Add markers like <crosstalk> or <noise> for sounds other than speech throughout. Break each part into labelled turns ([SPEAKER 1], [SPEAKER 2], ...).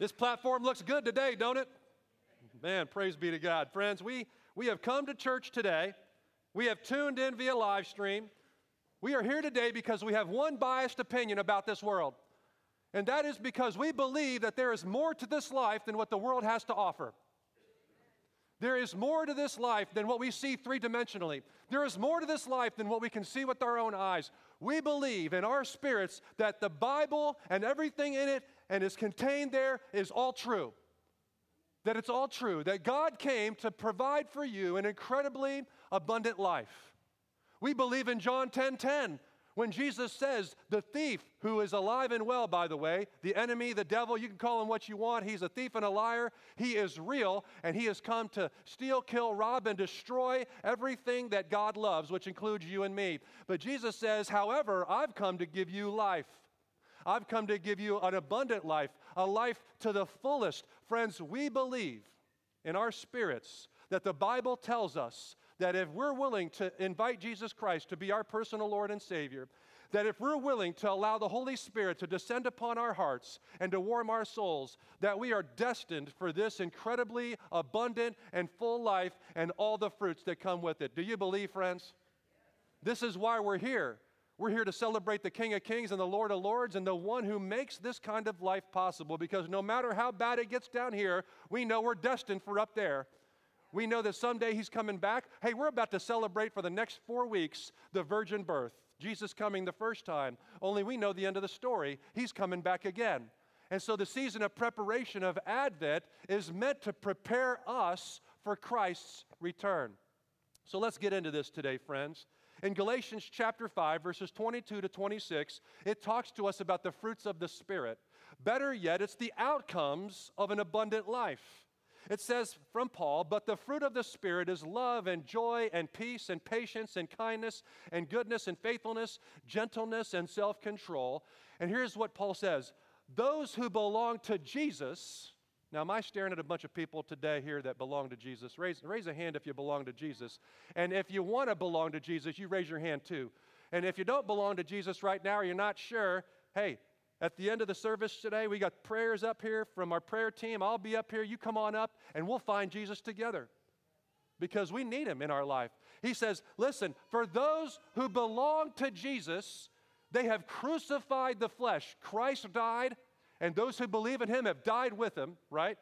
[SPEAKER 1] This platform looks good today, don't it? Man, praise be to God. Friends, we, we have come to church today. We have tuned in via live stream. We are here today because we have one biased opinion about this world. And that is because we believe that there is more to this life than what the world has to offer. There is more to this life than what we see three dimensionally. There is more to this life than what we can see with our own eyes. We believe in our spirits that the Bible and everything in it and is contained there is all true. That it's all true. That God came to provide for you an incredibly abundant life. We believe in John 10 10, when Jesus says, the thief, who is alive and well, by the way, the enemy, the devil, you can call him what you want, he's a thief and a liar. He is real, and he has come to steal, kill, rob, and destroy everything that God loves, which includes you and me. But Jesus says, however, I've come to give you life. I've come to give you an abundant life, a life to the fullest. Friends, we believe in our spirits that the Bible tells us that if we're willing to invite Jesus Christ to be our personal Lord and Savior, that if we're willing to allow the Holy Spirit to descend upon our hearts and to warm our souls, that we are destined for this incredibly abundant and full life and all the fruits that come with it. Do you believe, friends? This is why we're here. We're here to celebrate the King of Kings and the Lord of Lords and the one who makes this kind of life possible because no matter how bad it gets down here, we know we're destined for up there. We know that someday he's coming back. Hey, we're about to celebrate for the next four weeks the virgin birth. Jesus coming the first time. Only we know the end of the story. He's coming back again. And so the season of preparation of Advent is meant to prepare us for Christ's return. So let's get into this today, friends. In Galatians chapter 5, verses 22 to 26, it talks to us about the fruits of the Spirit. Better yet, it's the outcomes of an abundant life. It says from Paul, but the fruit of the Spirit is love and joy and peace and patience and kindness and goodness and faithfulness, gentleness and self control. And here's what Paul says those who belong to Jesus. Now, am I staring at a bunch of people today here that belong to Jesus? Raise, raise a hand if you belong to Jesus. And if you want to belong to Jesus, you raise your hand too. And if you don't belong to Jesus right now or you're not sure, hey, at the end of the service today, we got prayers up here from our prayer team. I'll be up here. You come on up, and we'll find Jesus together because we need him in our life. He says, Listen, for those who belong to Jesus, they have crucified the flesh. Christ died, and those who believe in him have died with him, right?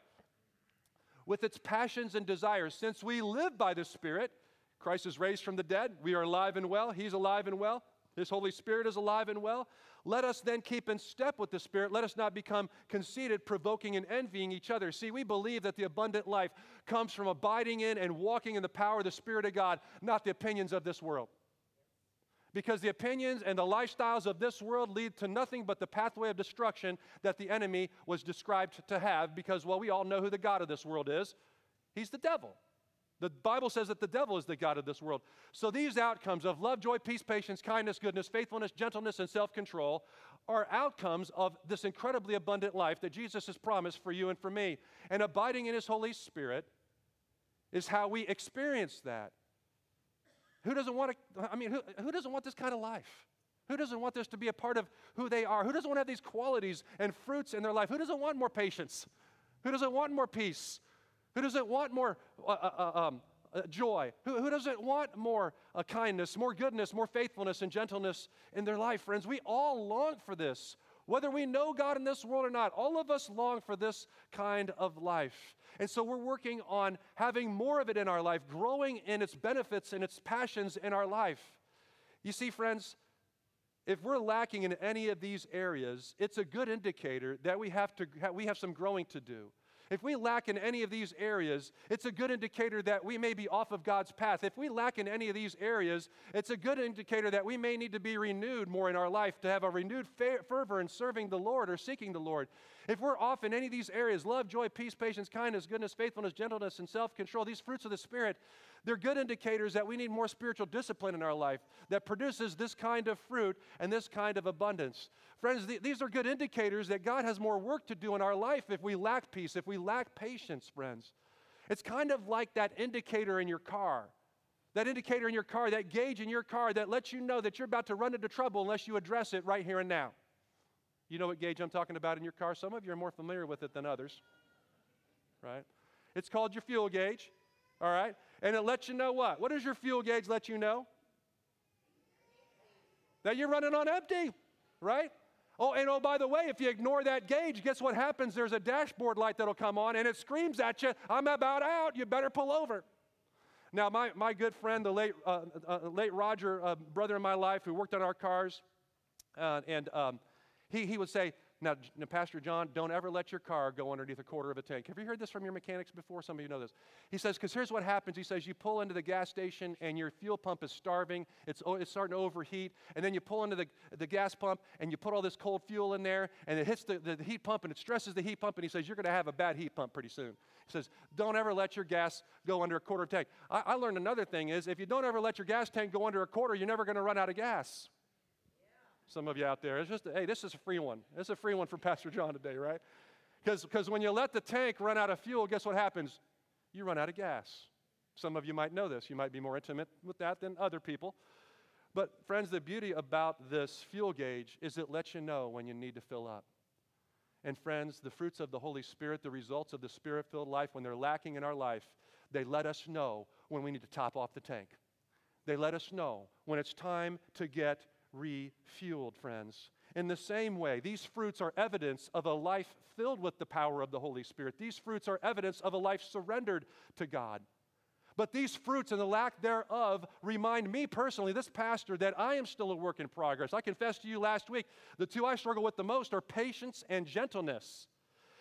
[SPEAKER 1] With its passions and desires. Since we live by the Spirit, Christ is raised from the dead. We are alive and well. He's alive and well. His Holy Spirit is alive and well. Let us then keep in step with the Spirit. Let us not become conceited, provoking, and envying each other. See, we believe that the abundant life comes from abiding in and walking in the power of the Spirit of God, not the opinions of this world. Because the opinions and the lifestyles of this world lead to nothing but the pathway of destruction that the enemy was described to have. Because, well, we all know who the God of this world is he's the devil. The Bible says that the devil is the God of this world. So these outcomes of love, joy, peace, patience, kindness, goodness, faithfulness, gentleness, and self control are outcomes of this incredibly abundant life that Jesus has promised for you and for me. And abiding in His Holy Spirit is how we experience that. Who doesn't want to, I mean, who, who doesn't want this kind of life? Who doesn't want this to be a part of who they are? Who doesn't want to have these qualities and fruits in their life? Who doesn't want more patience? Who doesn't want more peace? Who doesn't want more uh, uh, uh, um, uh, joy? Who, who, doesn't want more uh, kindness, more goodness, more faithfulness, and gentleness in their life, friends? We all long for this. Whether we know God in this world or not, all of us long for this kind of life. And so we're working on having more of it in our life, growing in its benefits and its passions in our life. You see, friends, if we're lacking in any of these areas, it's a good indicator that we have, to, we have some growing to do. If we lack in any of these areas, it's a good indicator that we may be off of God's path. If we lack in any of these areas, it's a good indicator that we may need to be renewed more in our life, to have a renewed fervor in serving the Lord or seeking the Lord. If we're off in any of these areas love, joy, peace, patience, kindness, goodness, faithfulness, gentleness, and self control these fruits of the Spirit they're good indicators that we need more spiritual discipline in our life that produces this kind of fruit and this kind of abundance. Friends, th- these are good indicators that God has more work to do in our life if we lack peace, if we lack patience, friends. It's kind of like that indicator in your car. That indicator in your car, that gauge in your car that lets you know that you're about to run into trouble unless you address it right here and now. You know what gauge I'm talking about in your car? Some of you are more familiar with it than others, right? It's called your fuel gauge, all right? And it lets you know what? What does your fuel gauge let you know? That you're running on empty, right? Oh, and oh, by the way, if you ignore that gauge, guess what happens? There's a dashboard light that'll come on and it screams at you, I'm about out, you better pull over. Now, my, my good friend, the late, uh, uh, late Roger, uh, brother in my life who worked on our cars, uh, and um, he, he would say, now, now, Pastor John, don't ever let your car go underneath a quarter of a tank. Have you heard this from your mechanics before? Some of you know this. He says, because here's what happens. He says, you pull into the gas station and your fuel pump is starving. It's, oh, it's starting to overheat. And then you pull into the, the gas pump and you put all this cold fuel in there and it hits the, the, the heat pump and it stresses the heat pump. And he says, you're going to have a bad heat pump pretty soon. He says, don't ever let your gas go under a quarter tank. I, I learned another thing is if you don't ever let your gas tank go under a quarter, you're never going to run out of gas some of you out there. It's just, hey, this is a free one. This is a free one for Pastor John today, right? Because when you let the tank run out of fuel, guess what happens? You run out of gas. Some of you might know this. You might be more intimate with that than other people. But, friends, the beauty about this fuel gauge is it lets you know when you need to fill up. And, friends, the fruits of the Holy Spirit, the results of the Spirit filled life, when they're lacking in our life, they let us know when we need to top off the tank. They let us know when it's time to get refueled, friends. In the same way, these fruits are evidence of a life filled with the power of the Holy Spirit. These fruits are evidence of a life surrendered to God. But these fruits and the lack thereof remind me personally, this pastor, that I am still a work in progress. I confessed to you last week the two I struggle with the most are patience and gentleness.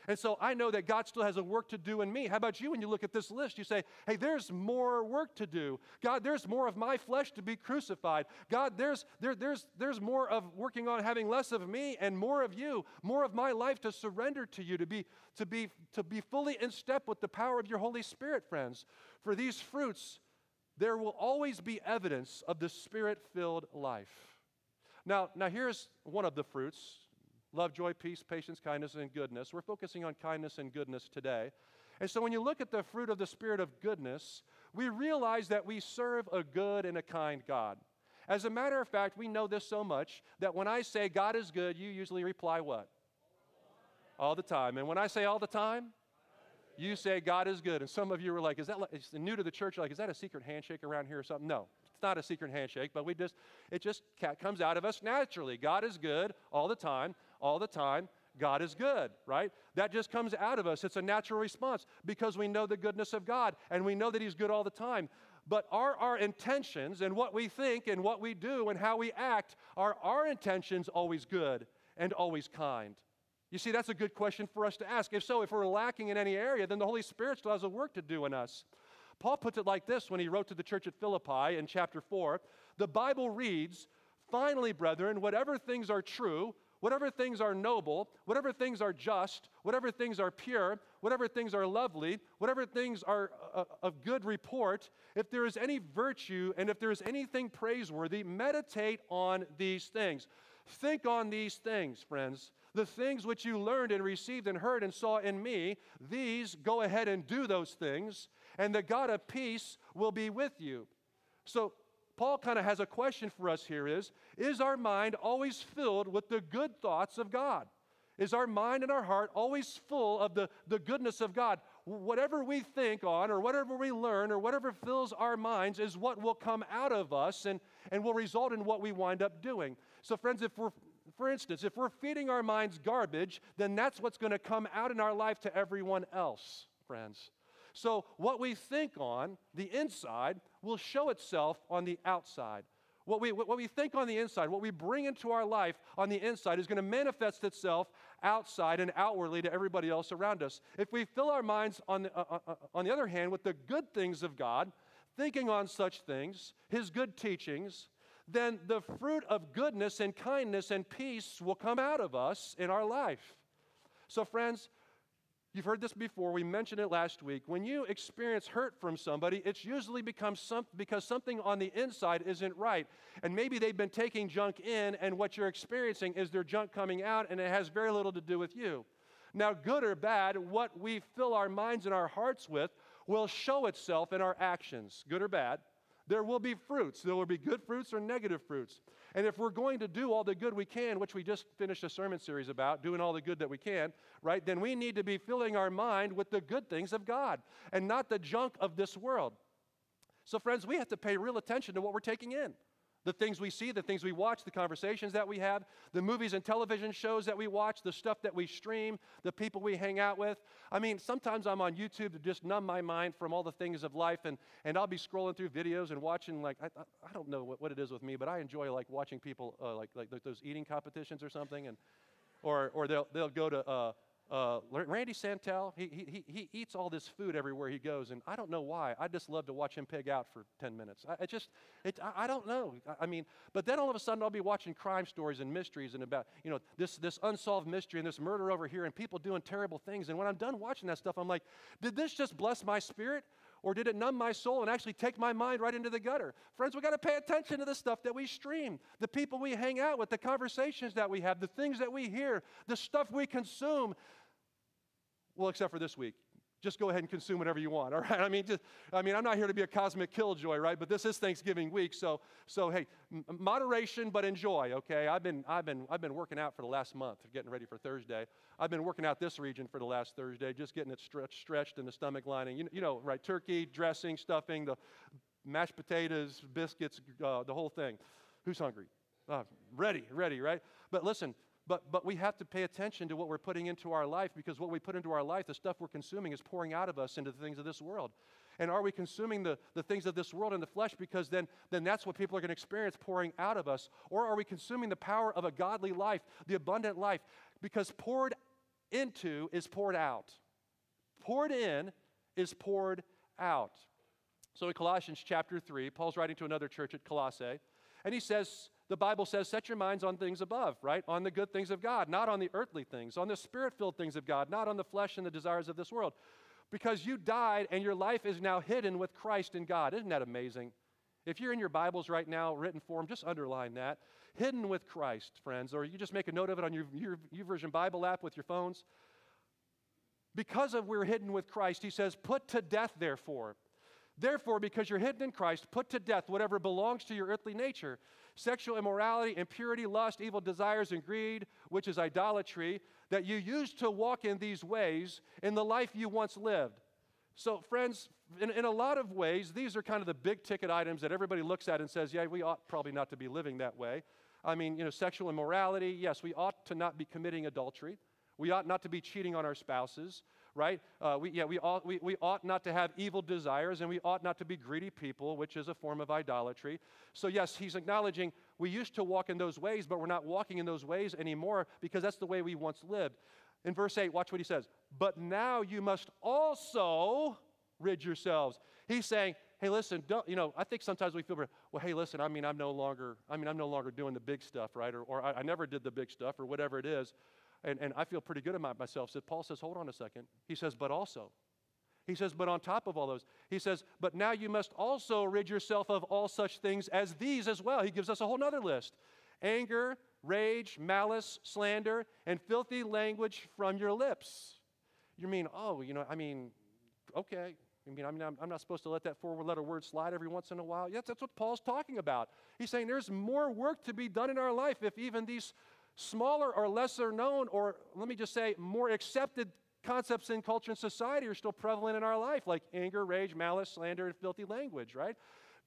[SPEAKER 1] And so I know that God still has a work to do in me. How about you when you look at this list? You say, hey, there's more work to do. God, there's more of my flesh to be crucified. God, there's, there, there's, there's more of working on having less of me and more of you, more of my life to surrender to you, to be, to be, to be fully in step with the power of your Holy Spirit, friends. For these fruits, there will always be evidence of the spirit filled life. Now, now, here's one of the fruits love, joy, peace, patience, kindness, and goodness. We're focusing on kindness and goodness today. And so when you look at the fruit of the Spirit of goodness, we realize that we serve a good and a kind God. As a matter of fact, we know this so much that when I say God is good, you usually reply what? All the time. And when I say all the time, you say God is good. And some of you were like, is that like, new to the church? Like, is that a secret handshake around here or something? No, it's not a secret handshake, but we just, it just comes out of us naturally. God is good all the time all the time, God is good, right? That just comes out of us. It's a natural response because we know the goodness of God and we know that He's good all the time. But are our intentions and what we think and what we do and how we act, are our intentions always good and always kind? You see, that's a good question for us to ask. If so, if we're lacking in any area, then the Holy Spirit still has a work to do in us. Paul puts it like this when he wrote to the church at Philippi in chapter 4. The Bible reads, Finally, brethren, whatever things are true, whatever things are noble, whatever things are just, whatever things are pure, whatever things are lovely, whatever things are uh, of good report, if there is any virtue and if there is anything praiseworthy, meditate on these things. Think on these things, friends. The things which you learned and received and heard and saw in me, these go ahead and do those things, and the God of peace will be with you. So, Paul kind of has a question for us here is Is our mind always filled with the good thoughts of God? Is our mind and our heart always full of the, the goodness of God? Whatever we think on, or whatever we learn, or whatever fills our minds is what will come out of us and, and will result in what we wind up doing. So, friends, if we're for instance, if we're feeding our minds garbage, then that's what's going to come out in our life to everyone else, friends. So, what we think on the inside will show itself on the outside. What we, what we think on the inside, what we bring into our life on the inside, is going to manifest itself outside and outwardly to everybody else around us. If we fill our minds, on the, uh, uh, uh on the other hand, with the good things of God, thinking on such things, His good teachings, then the fruit of goodness and kindness and peace will come out of us in our life. So, friends, You've heard this before. We mentioned it last week. When you experience hurt from somebody, it's usually becomes some, because something on the inside isn't right. And maybe they've been taking junk in, and what you're experiencing is their junk coming out, and it has very little to do with you. Now, good or bad, what we fill our minds and our hearts with will show itself in our actions, good or bad. There will be fruits. There will be good fruits or negative fruits. And if we're going to do all the good we can, which we just finished a sermon series about, doing all the good that we can, right, then we need to be filling our mind with the good things of God and not the junk of this world. So, friends, we have to pay real attention to what we're taking in the things we see, the things we watch, the conversations that we have, the movies and television shows that we watch, the stuff that we stream, the people we hang out with. I mean, sometimes I'm on YouTube to just numb my mind from all the things of life, and, and I'll be scrolling through videos and watching, like, I, I don't know what, what it is with me, but I enjoy, like, watching people, uh, like, like those eating competitions or something, and, or, or they'll, they'll go to, uh, uh, Randy Santel, he, he, he eats all this food everywhere he goes, and I don't know why. I just love to watch him pig out for 10 minutes. I, I just, it, I, I, don't know. I, I, mean, but then all of a sudden I'll be watching crime stories and mysteries and about, you know, this, this unsolved mystery and this murder over here and people doing terrible things. And when I'm done watching that stuff, I'm like, did this just bless my spirit? Or did it numb my soul and actually take my mind right into the gutter? Friends, we got to pay attention to the stuff that we stream, the people we hang out with, the conversations that we have, the things that we hear, the stuff we consume. Well, except for this week. Just go ahead and consume whatever you want, <laughs> all right? I mean, just, I mean, I'm not here to be a cosmic killjoy, right? But this is Thanksgiving week, so, so hey, moderation, but enjoy, okay? I've been, I've, been, I've been working out for the last month, getting ready for Thursday. I've been working out this region for the last Thursday, just getting it stretched, stretched in the stomach lining. You, you know, right? Turkey, dressing, stuffing, the mashed potatoes, biscuits, uh, the whole thing. Who's hungry? Uh, ready, ready, right? But listen, but, but we have to pay attention to what we're putting into our life because what we put into our life, the stuff we're consuming, is pouring out of us into the things of this world. And are we consuming the, the things of this world in the flesh because then, then that's what people are going to experience pouring out of us? Or are we consuming the power of a godly life, the abundant life? Because poured into is poured out. Poured in is poured out. So in Colossians chapter 3, Paul's writing to another church at Colossae, and he says, the Bible says, set your minds on things above, right? On the good things of God, not on the earthly things, on the spirit filled things of God, not on the flesh and the desires of this world. Because you died and your life is now hidden with Christ in God. Isn't that amazing? If you're in your Bibles right now, written form, just underline that. Hidden with Christ, friends, or you just make a note of it on your, your version Bible app with your phones. Because of we're hidden with Christ, he says, put to death, therefore. Therefore, because you're hidden in Christ, put to death whatever belongs to your earthly nature sexual immorality, impurity, lust, evil desires, and greed, which is idolatry, that you used to walk in these ways in the life you once lived. So, friends, in, in a lot of ways, these are kind of the big ticket items that everybody looks at and says, yeah, we ought probably not to be living that way. I mean, you know, sexual immorality, yes, we ought to not be committing adultery. We ought not to be cheating on our spouses right? Uh, we, yeah, we ought, we, we ought not to have evil desires and we ought not to be greedy people, which is a form of idolatry. So, yes, he's acknowledging we used to walk in those ways, but we're not walking in those ways anymore because that's the way we once lived. In verse 8, watch what he says. But now you must also rid yourselves. He's saying, hey, listen, don't, you know, I think sometimes we feel, well, hey, listen, I mean, I'm no longer, I mean, I'm no longer doing the big stuff, right? Or, or I, I never did the big stuff or whatever it is and, and I feel pretty good about myself. So Paul says, hold on a second. He says, but also. He says, but on top of all those, he says, but now you must also rid yourself of all such things as these as well. He gives us a whole other list anger, rage, malice, slander, and filthy language from your lips. You mean, oh, you know, I mean, okay. I mean, I mean, I'm, I'm not supposed to let that four letter word slide every once in a while. Yes, that's what Paul's talking about. He's saying there's more work to be done in our life if even these smaller or lesser known, or let me just say, more accepted concepts in culture and society are still prevalent in our life, like anger, rage, malice, slander, and filthy language, right?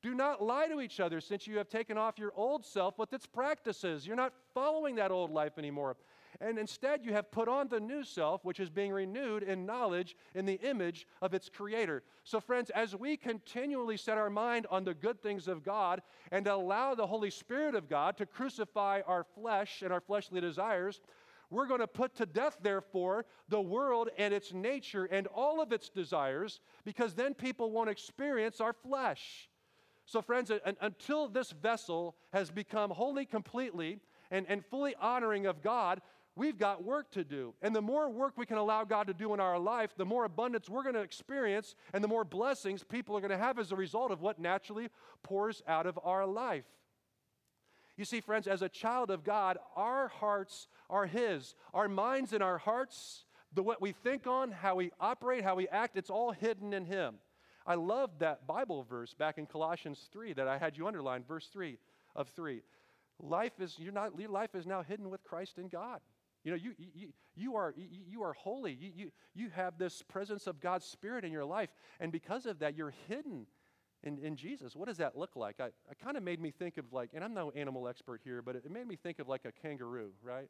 [SPEAKER 1] Do not lie to each other since you have taken off your old self with its practices. You're not following that old life anymore. And instead, you have put on the new self, which is being renewed in knowledge in the image of its creator. So, friends, as we continually set our mind on the good things of God and allow the Holy Spirit of God to crucify our flesh and our fleshly desires, we're going to put to death, therefore, the world and its nature and all of its desires, because then people won't experience our flesh. So, friends, until this vessel has become wholly, completely, and, and fully honoring of God, we've got work to do. And the more work we can allow God to do in our life, the more abundance we're going to experience and the more blessings people are going to have as a result of what naturally pours out of our life. You see, friends, as a child of God, our hearts are His. Our minds and our hearts, the what we think on, how we operate, how we act, it's all hidden in Him. I love that Bible verse back in Colossians 3 that I had you underline, verse 3 of 3. life is, you're not, your life is now hidden with Christ in God. You know, you, you, you, are, you, are holy. You, you, you have this presence of God's Spirit in your life. And because of that, you're hidden in, in Jesus. What does that look like? I, it kind of made me think of like, and I'm no animal expert here, but it, made me think of like a kangaroo, right?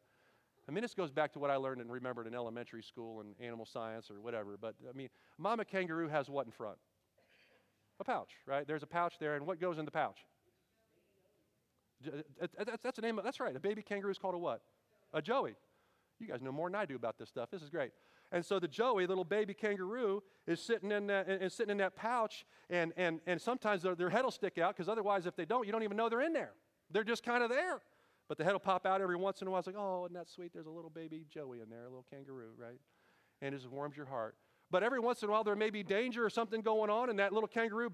[SPEAKER 1] I mean, this goes back to what I learned and remembered in elementary school and animal science or whatever. But I mean, mama kangaroo has what in front? A pouch, right? There's a pouch there, and what goes in the pouch? Uh, that's the name of, that's right. A baby kangaroo is called a what? A joey. You guys know more than I do about this stuff. This is great. And so the Joey, little baby kangaroo, is sitting in that, and sitting in that pouch, and, and, and sometimes their, their head will stick out because otherwise, if they don't, you don't even know they're in there. They're just kind of there. But the head will pop out every once in a while. It's like, oh, isn't that sweet? There's a little baby Joey in there, a little kangaroo, right? And it just warms your heart. But every once in a while, there may be danger or something going on, and that little kangaroo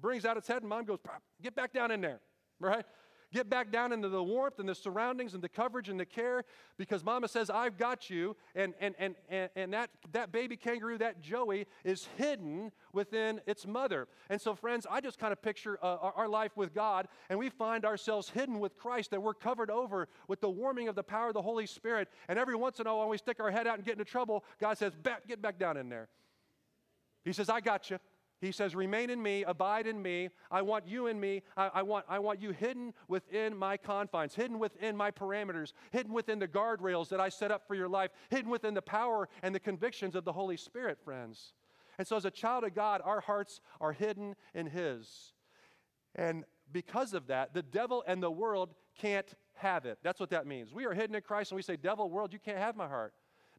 [SPEAKER 1] brings out its head, and mom goes, get back down in there, right? Get back down into the warmth and the surroundings and the coverage and the care because mama says, I've got you. And, and, and, and, and that, that baby kangaroo, that Joey, is hidden within its mother. And so, friends, I just kind of picture uh, our, our life with God, and we find ourselves hidden with Christ, that we're covered over with the warming of the power of the Holy Spirit. And every once in a while, when we stick our head out and get into trouble, God says, Get back down in there. He says, I got you. He says, Remain in me, abide in me. I want you in me. I, I, want, I want you hidden within my confines, hidden within my parameters, hidden within the guardrails that I set up for your life, hidden within the power and the convictions of the Holy Spirit, friends. And so, as a child of God, our hearts are hidden in His. And because of that, the devil and the world can't have it. That's what that means. We are hidden in Christ, and we say, Devil, world, you can't have my heart.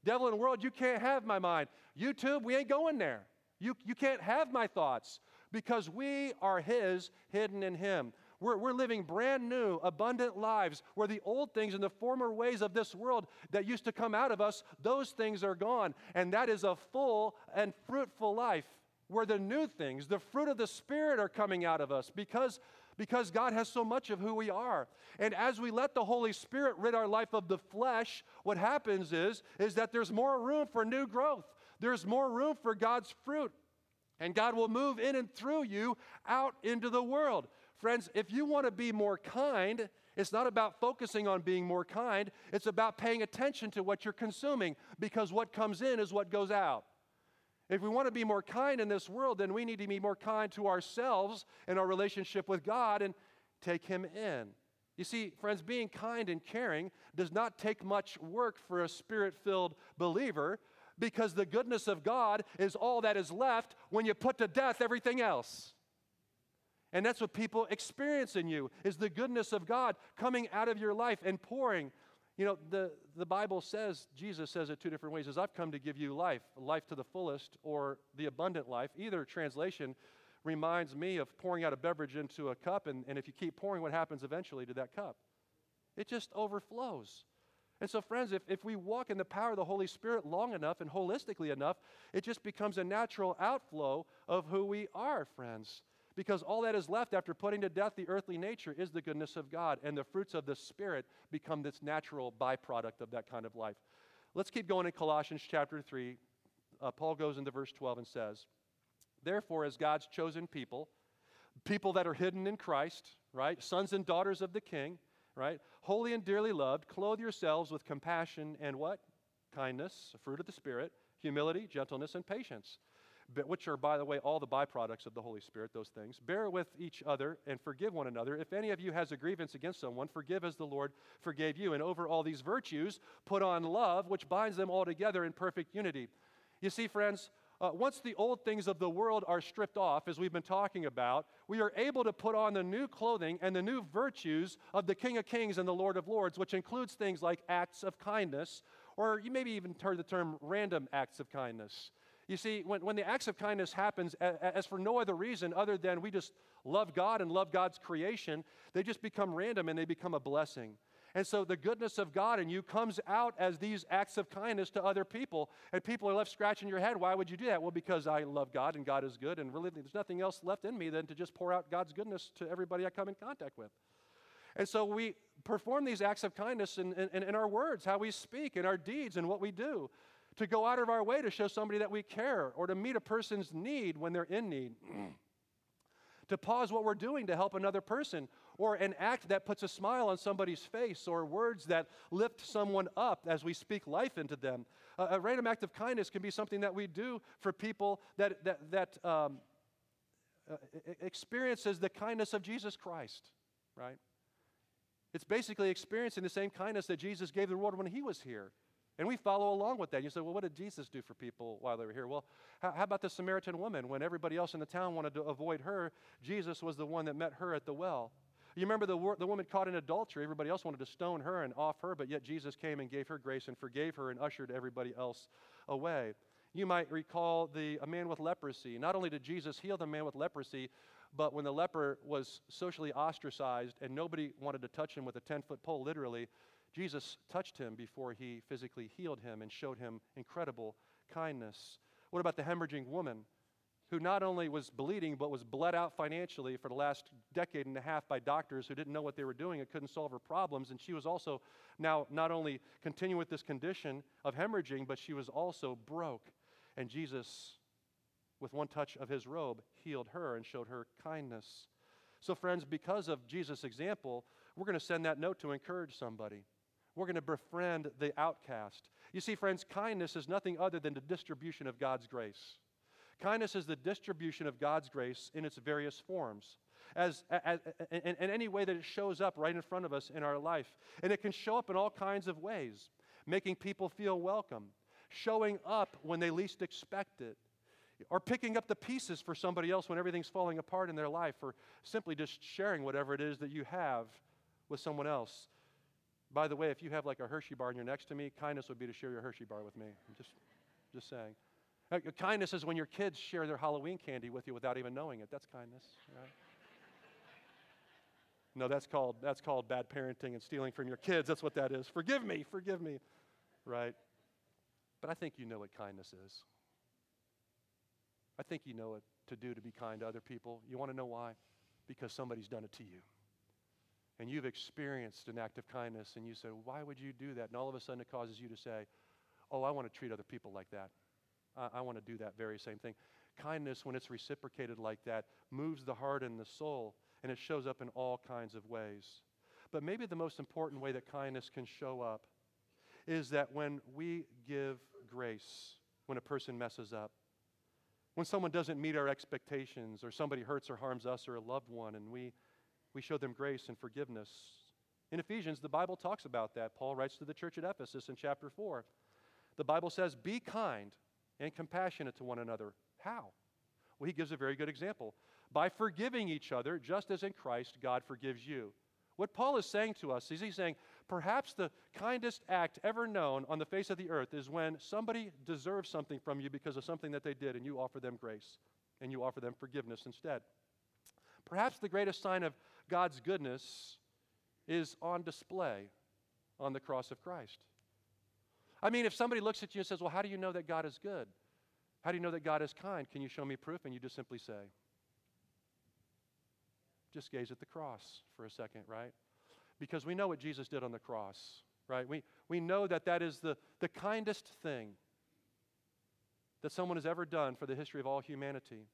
[SPEAKER 1] Devil and world, you can't have my mind. YouTube, we ain't going there. You, you can't have my thoughts because we are His, hidden in Him. We're, we're living brand new, abundant lives where the old things and the former ways of this world that used to come out of us, those things are gone. And that is a full and fruitful life where the new things, the fruit of the Spirit, are coming out of us because, because God has so much of who we are. And as we let the Holy Spirit rid our life of the flesh, what happens is, is that there's more room for new growth there's more room for God's fruit. And God will move in and through you out into the world. Friends, if you want to be more kind, it's not about focusing on being more kind, it's about paying attention to what you're consuming because what comes in is what goes out. If we want to be more kind in this world, then we need to be more kind to ourselves and our relationship with God and take Him in. You see, friends, being kind and caring does not take much work for a spirit filled believer because the goodness of God is all that is left when you put to death everything else. And that's what people experience in you is the goodness of God coming out of your life and pouring. You know, the, the Bible says, Jesus says it two different ways, is I've come to give you life, life to the fullest or the abundant life. Either translation reminds me of pouring out a beverage into a cup, and, and if you keep pouring, what happens eventually to that cup? It just overflows. And so, friends, if, if we walk in the power of the Holy Spirit long enough and holistically enough, it just becomes a natural outflow of who we are, friends. Because all that is left after putting to death the earthly nature is the goodness of God, and the fruits of the Spirit become this natural byproduct of that kind of life. Let's keep going in Colossians chapter 3. Uh, Paul goes into verse 12 and says, Therefore, as God's chosen people, people that are hidden in Christ, right? Sons and daughters of the King, right? Holy and dearly loved, clothe yourselves with compassion and what? Kindness, fruit of the Spirit, humility, gentleness, and patience, which are, by the way, all the byproducts of the Holy Spirit, those things. Bear with each other and forgive one another. If any of you has a grievance against someone, forgive as the Lord forgave you. And over all these virtues, put on love, which binds them all together in perfect unity. You see, friends, uh, once the old things of the world are stripped off, as we've been talking about, we are able to put on the new clothing and the new virtues of the King of Kings and the Lord of Lords, which includes things like acts of kindness, or you maybe even heard the term random acts of kindness. You see, when, when the acts of kindness happens, as for no other reason other than we just love God and love God's creation, they just become random and they become a blessing. And so the goodness of God in you comes out as these acts of kindness to other people. And people are left scratching your head. Why would you do that? Well, because I love God and God is good. And really, there's nothing else left in me than to just pour out God's goodness to everybody I come in contact with. And so we perform these acts of kindness in, in, in our words, how we speak, in our deeds, and what we do. To go out of our way to show somebody that we care or to meet a person's need when they're in need. <clears throat> to pause what we're doing to help another person, or an act that puts a smile on somebody's face, or words that lift someone up as we speak life into them. A random act of kindness can be something that we do for people that, that, that um, uh, experiences the kindness of Jesus Christ, right? It's basically experiencing the same kindness that Jesus gave the world when he was here. And we follow along with that. You say, well, what did Jesus do for people while they were here? Well, how, how, about the Samaritan woman? When everybody else in the town wanted to avoid her, Jesus was the one that met her at the well. You remember the, the woman caught in adultery. Everybody else wanted to stone her and off her, but yet Jesus came and gave her grace and forgave her and ushered everybody else away. You might recall the, a man with leprosy. Not only did Jesus heal the man with leprosy, but when the leper was socially ostracized and nobody wanted to touch him with a 10 foot pole, literally, Jesus touched him before he physically healed him and showed him incredible kindness. What about the hemorrhaging woman who not only was bleeding but was bled out financially for the last decade and a half by doctors who didn't know what they were doing and couldn't solve her problems? And she was also now not only continuing with this condition of hemorrhaging, but she was also broke. And Jesus, with one touch of his robe, healed her and showed her kindness. So, friends, because of Jesus' example, we're going to send that note to encourage somebody. We're going to befriend the outcast. You see, friends, kindness is nothing other than the distribution of God's grace. Kindness is the distribution of God's grace in its various forms, as, as, in, in any way that it shows up right in front of us in our life. And it can show up in all kinds of ways making people feel welcome, showing up when they least expect it, or picking up the pieces for somebody else when everything's falling apart in their life, or simply just sharing whatever it is that you have with someone else. By the way, if you have like a Hershey bar and you're next to me, kindness would be to share your Hershey bar with me. I'm just, just saying. Uh, kindness is when your kids share their Halloween candy with you without even knowing it. That's kindness, right? No, that's called, that's called bad parenting and stealing from your kids. That's what that is. Forgive me, forgive me, right? But I think you know what kindness is. I think you know what to do to be kind to other people. You want to know why? Because somebody's done it to you and you've experienced an act of kindness and you say, Why would you do that? And all of a sudden it causes you to say, Oh, I want to treat other people like that. I, I want to do that very same thing. Kindness, when it's reciprocated like that, moves the heart and the soul, and it shows up in all kinds of ways. But maybe the most important way that kindness can show up is that when we give grace when a person messes up, when someone doesn't meet our expectations, or somebody hurts or harms us or a loved one, and we we show them grace and forgiveness. In Ephesians, the Bible talks about that. Paul writes to the church at Ephesus in chapter 4. The Bible says, Be kind and compassionate to one another. How? Well, he gives a very good example. By forgiving each other, just as in Christ God forgives you. What Paul is saying to us is he's saying, perhaps the kindest act ever known on the face of the earth is when somebody deserves something from you because of something that they did and you offer them grace and you offer them forgiveness instead. Perhaps the greatest sign of God's goodness is on display on the cross of Christ. I mean, if somebody looks at you and says, Well, how do you know that God is good? How do you know that God is kind? Can you show me proof? And you just simply say, Just gaze at the cross for a second, right? Because we know what Jesus did on the cross, right? We, we know that that is the, the kindest thing that someone has ever done for the history of all humanity.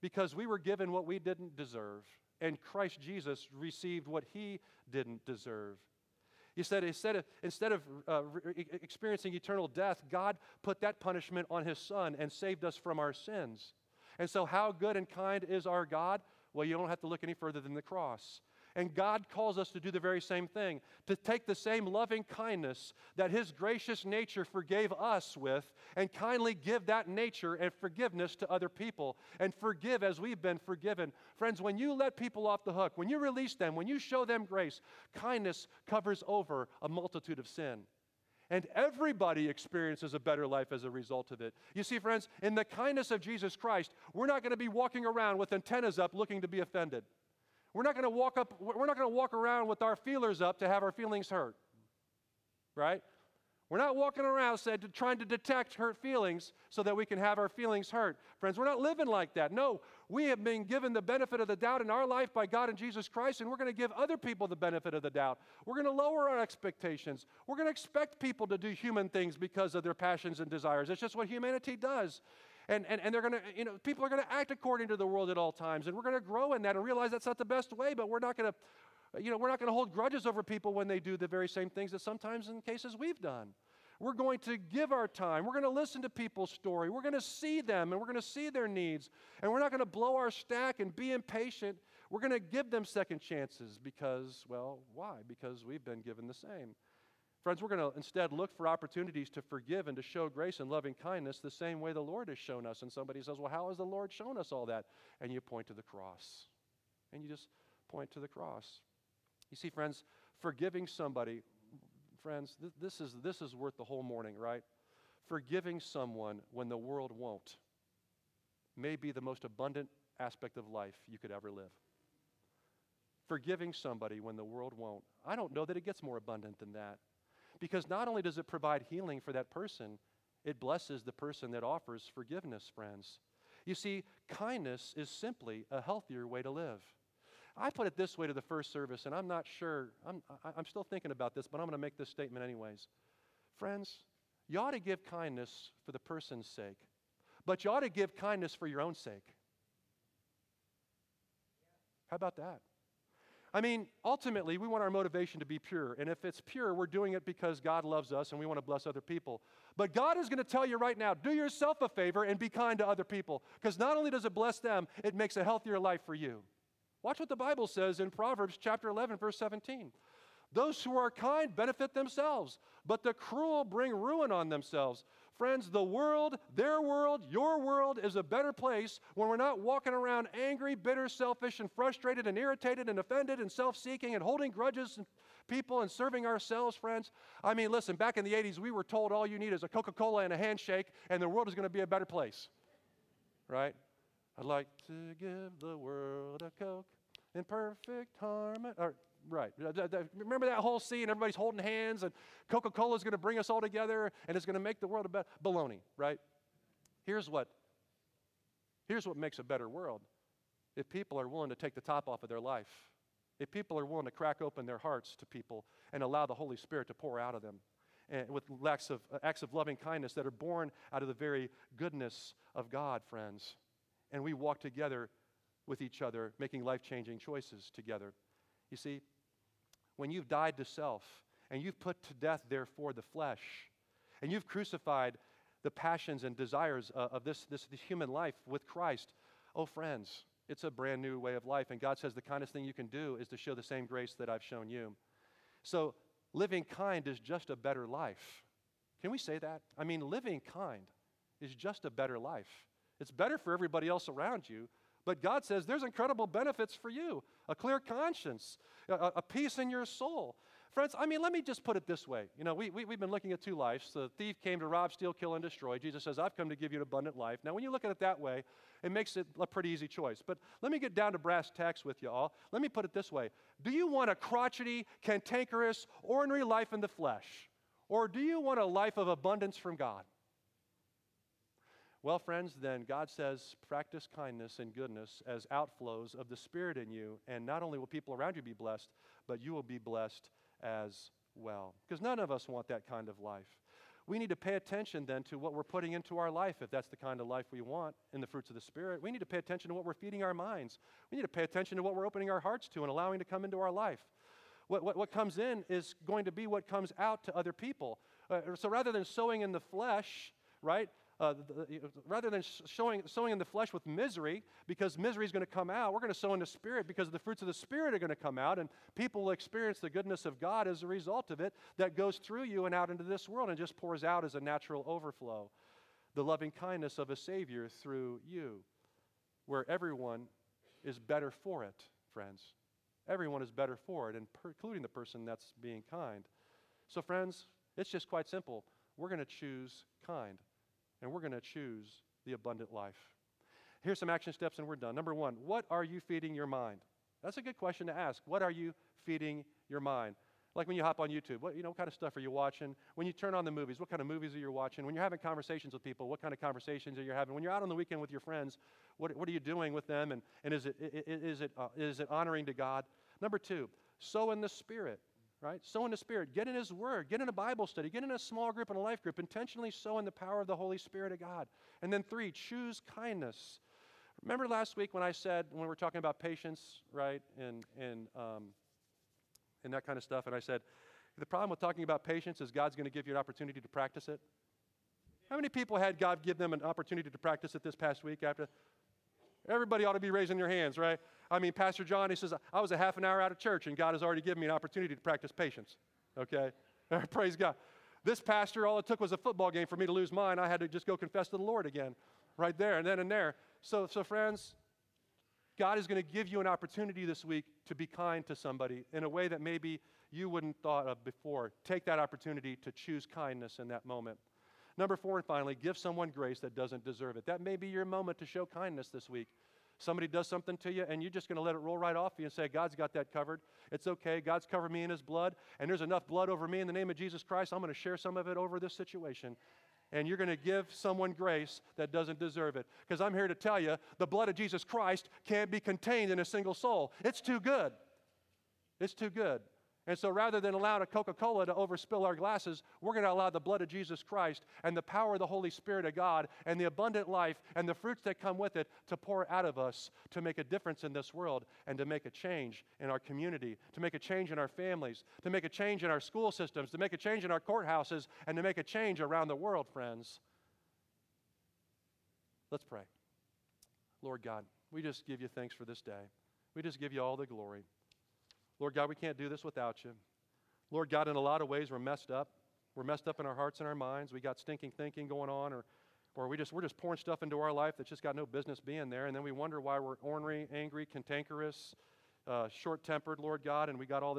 [SPEAKER 1] Because we were given what we didn't deserve and Christ Jesus received what he didn't deserve. He said instead of, instead of uh, re- experiencing eternal death, God put that punishment on his son and saved us from our sins. And so, how good and kind is our God? Well, you don't have to look any further than the cross. And God calls us to do the very same thing to take the same loving kindness that His gracious nature forgave us with, and kindly give that nature and forgiveness to other people, and forgive as we've been forgiven. Friends, when you let people off the hook, when you release them, when you show them grace, kindness covers over a multitude of sin. And everybody experiences a better life as a result of it. You see, friends, in the kindness of Jesus Christ, we're not going to be walking around with antennas up looking to be offended. We're not going to walk up, we're not going to walk around with our feelers up to have our feelings hurt. Right? We're not walking around said, trying to detect hurt feelings so that we can have our feelings hurt. Friends, we're not living like that. No, we have been given the benefit of the doubt in our life by God and Jesus Christ, and we're going to give other people the benefit of the doubt. We're going to lower our expectations. We're going to expect people to do human things because of their passions and desires. It's just what humanity does. And, and, and they're going to, you know, people are going to act according to the world at all times. And we're going to grow in that and realize that's not the best way, but we're not going to, you know, we're not going to hold grudges over people when they do the very same things that sometimes in cases we've done. We're going to give our time. We're going to listen to people's story. We're going to see them and we're going to see their needs. And we're not going to blow our stack and be impatient. We're going to give them second chances because, well, why? Because we've been given the same. Friends, we're going to instead look for opportunities to forgive and to show grace and loving kindness the same way the Lord has shown us. And somebody says, Well, how has the Lord shown us all that? And you point to the cross. And you just point to the cross. You see, friends, forgiving somebody, friends, th- this, is, this is worth the whole morning, right? Forgiving someone when the world won't may be the most abundant aspect of life you could ever live. Forgiving somebody when the world won't. I don't know that it gets more abundant than that. Because not only does it provide healing for that person, it blesses the person that offers forgiveness, friends. You see, kindness is simply a healthier way to live. I put it this way to the first service, and I'm not sure, I'm, I'm still thinking about this, but I'm going to make this statement anyways. Friends, you ought to give kindness for the person's sake, but you ought to give kindness for your own sake. How about that? I mean, ultimately, we want our motivation to be pure. And if it's pure, we're doing it because God loves us and we want to bless other people. But God is going to tell you right now do yourself a favor and be kind to other people. Because not only does it bless them, it makes a healthier life for you. Watch what the Bible says in Proverbs chapter 11, verse 17. Those who are kind benefit themselves, but the cruel bring ruin on themselves. Friends, the world, their world, your world is a better place when we're not walking around angry, bitter, selfish, and frustrated, and irritated, and offended, and self seeking, and holding grudges and people and serving ourselves, friends. I mean, listen, back in the 80s, we were told all you need is a Coca Cola and a handshake, and the world is going to be a better place. Right? I'd like to give the world a Coke in perfect harmony. Right. Remember that whole scene? Everybody's holding hands, and Coca Cola is going to bring us all together, and it's going to make the world a better. Baloney, right? Here's what. Here's what makes a better world. If people are willing to take the top off of their life, if people are willing to crack open their hearts to people and allow the Holy Spirit to pour out of them, and with acts of, uh, acts of loving kindness that are born out of the very goodness of God, friends, and we walk together with each other, making life changing choices together. You see, when you've died to self and you've put to death, therefore, the flesh, and you've crucified the passions and desires uh, of this, this, this human life with Christ, oh, friends, it's a brand new way of life. And God says the kindest thing you can do is to show the same grace that I've shown you. So, living kind is just a better life. Can we say that? I mean, living kind is just a better life. It's better for everybody else around you, but God says there's incredible benefits for you a clear conscience, a, a, peace in your soul. Friends, I mean, let me just put it this way. You know, we, we, we've been looking at two lives. The thief came to rob, steal, kill, and destroy. Jesus says, I've come to give you an abundant life. Now, when you look at it that way, it makes it a pretty easy choice. But let me get down to brass tacks with you all. Let me put it this way Do you want a crotchety, cantankerous, ordinary life in the flesh? Or do you want a life of abundance from God? Well, friends, then God says, practice kindness and goodness as outflows of the Spirit in you, and not only will people around you be blessed, but you will be blessed as well. Because none of us want that kind of life. We need to pay attention then to what we're putting into our life, if that's the kind of life we want in the fruits of the Spirit. We need to pay attention to what we're feeding our minds. We need to pay attention to what we're opening our hearts to and allowing to come into our life. What, what, what comes in is going to be what comes out to other people. Uh, so rather than sowing in the flesh, right, uh, rather than showing, sowing in the flesh with misery, because misery is going to come out, we're going to sow in the Spirit because the fruits of the Spirit are going to come out, and people will experience the goodness of God as a result of it that goes through you and out into this world and just pours out as a natural overflow. The loving kindness of a Savior through you, where everyone is better for it, friends. Everyone is better for it, including the person that's being kind. So, friends, it's just quite simple. We're going to choose kind and we're going to choose the abundant life. Here's some action steps, and we're done. Number one, what are you feeding your mind? That's a good question to ask. What are you feeding your mind? Like when you hop on YouTube, what, you know, what kind of stuff are you watching? When you turn on the movies, what kind of movies are you watching? When you're having conversations with people, what kind of conversations are you having? When you're out on the weekend with your friends, what, what are you doing with them? And, and is, it, is, it, uh, is it honoring to God? Number two, sow in the Spirit right? Sow in the Spirit. Get in His Word. Get in a Bible study. Get in a small group and a life group. Intentionally sow in the power of the Holy Spirit of God. And then three, choose kindness. Remember last week when I said, when we were talking about patience, right, and, and, um, and that kind of stuff, and I said, the problem with talking about patience is God's going to give you an opportunity to practice it. How many people had God give them an opportunity to practice it this past week after? Everybody ought to be raising their hands, right? I mean, Pastor John, he says, I was a half an hour out of church and God has already given me an opportunity to practice patience. Okay? <laughs> Praise God. This pastor, all it took was a football game for me to lose mine. I had to just go confess to the Lord again, right there and then and there. So, so friends, God is going to give you an opportunity this week to be kind to somebody in a way that maybe you wouldn't thought of before. Take that opportunity to choose kindness in that moment. Number four, and finally, give someone grace that doesn't deserve it. That may be your moment to show kindness this week. Somebody does something to you, and you're just going to let it roll right off you and say, God's got that covered. It's okay. God's covered me in His blood, and there's enough blood over me in the name of Jesus Christ. I'm going to share some of it over this situation. And you're going to give someone grace that doesn't deserve it. Because I'm here to tell you the blood of Jesus Christ can't be contained in a single soul. It's too good. It's too good. And so rather than allow a Coca Cola to overspill our glasses, we're going to allow the blood of Jesus Christ and the power of the Holy Spirit of God and the abundant life and the fruits that come with it to pour out of us to make a difference in this world and to make a change in our community, to make a change in our families, to make a change in our school systems, to make a change in our courthouses, and to make a change around the world, friends. Let's pray. Lord God, we just give you thanks for this day. We just give you all the glory. Lord God, we can't do this without you. Lord God, in a lot of ways, we're messed up. We're messed up in our hearts and our minds. We got stinking thinking going on, or, or we just, we're just pouring stuff into our life that's just got no business being there. And then we wonder why we're ornery, angry, cantankerous, uh, short tempered, Lord God, and we got all this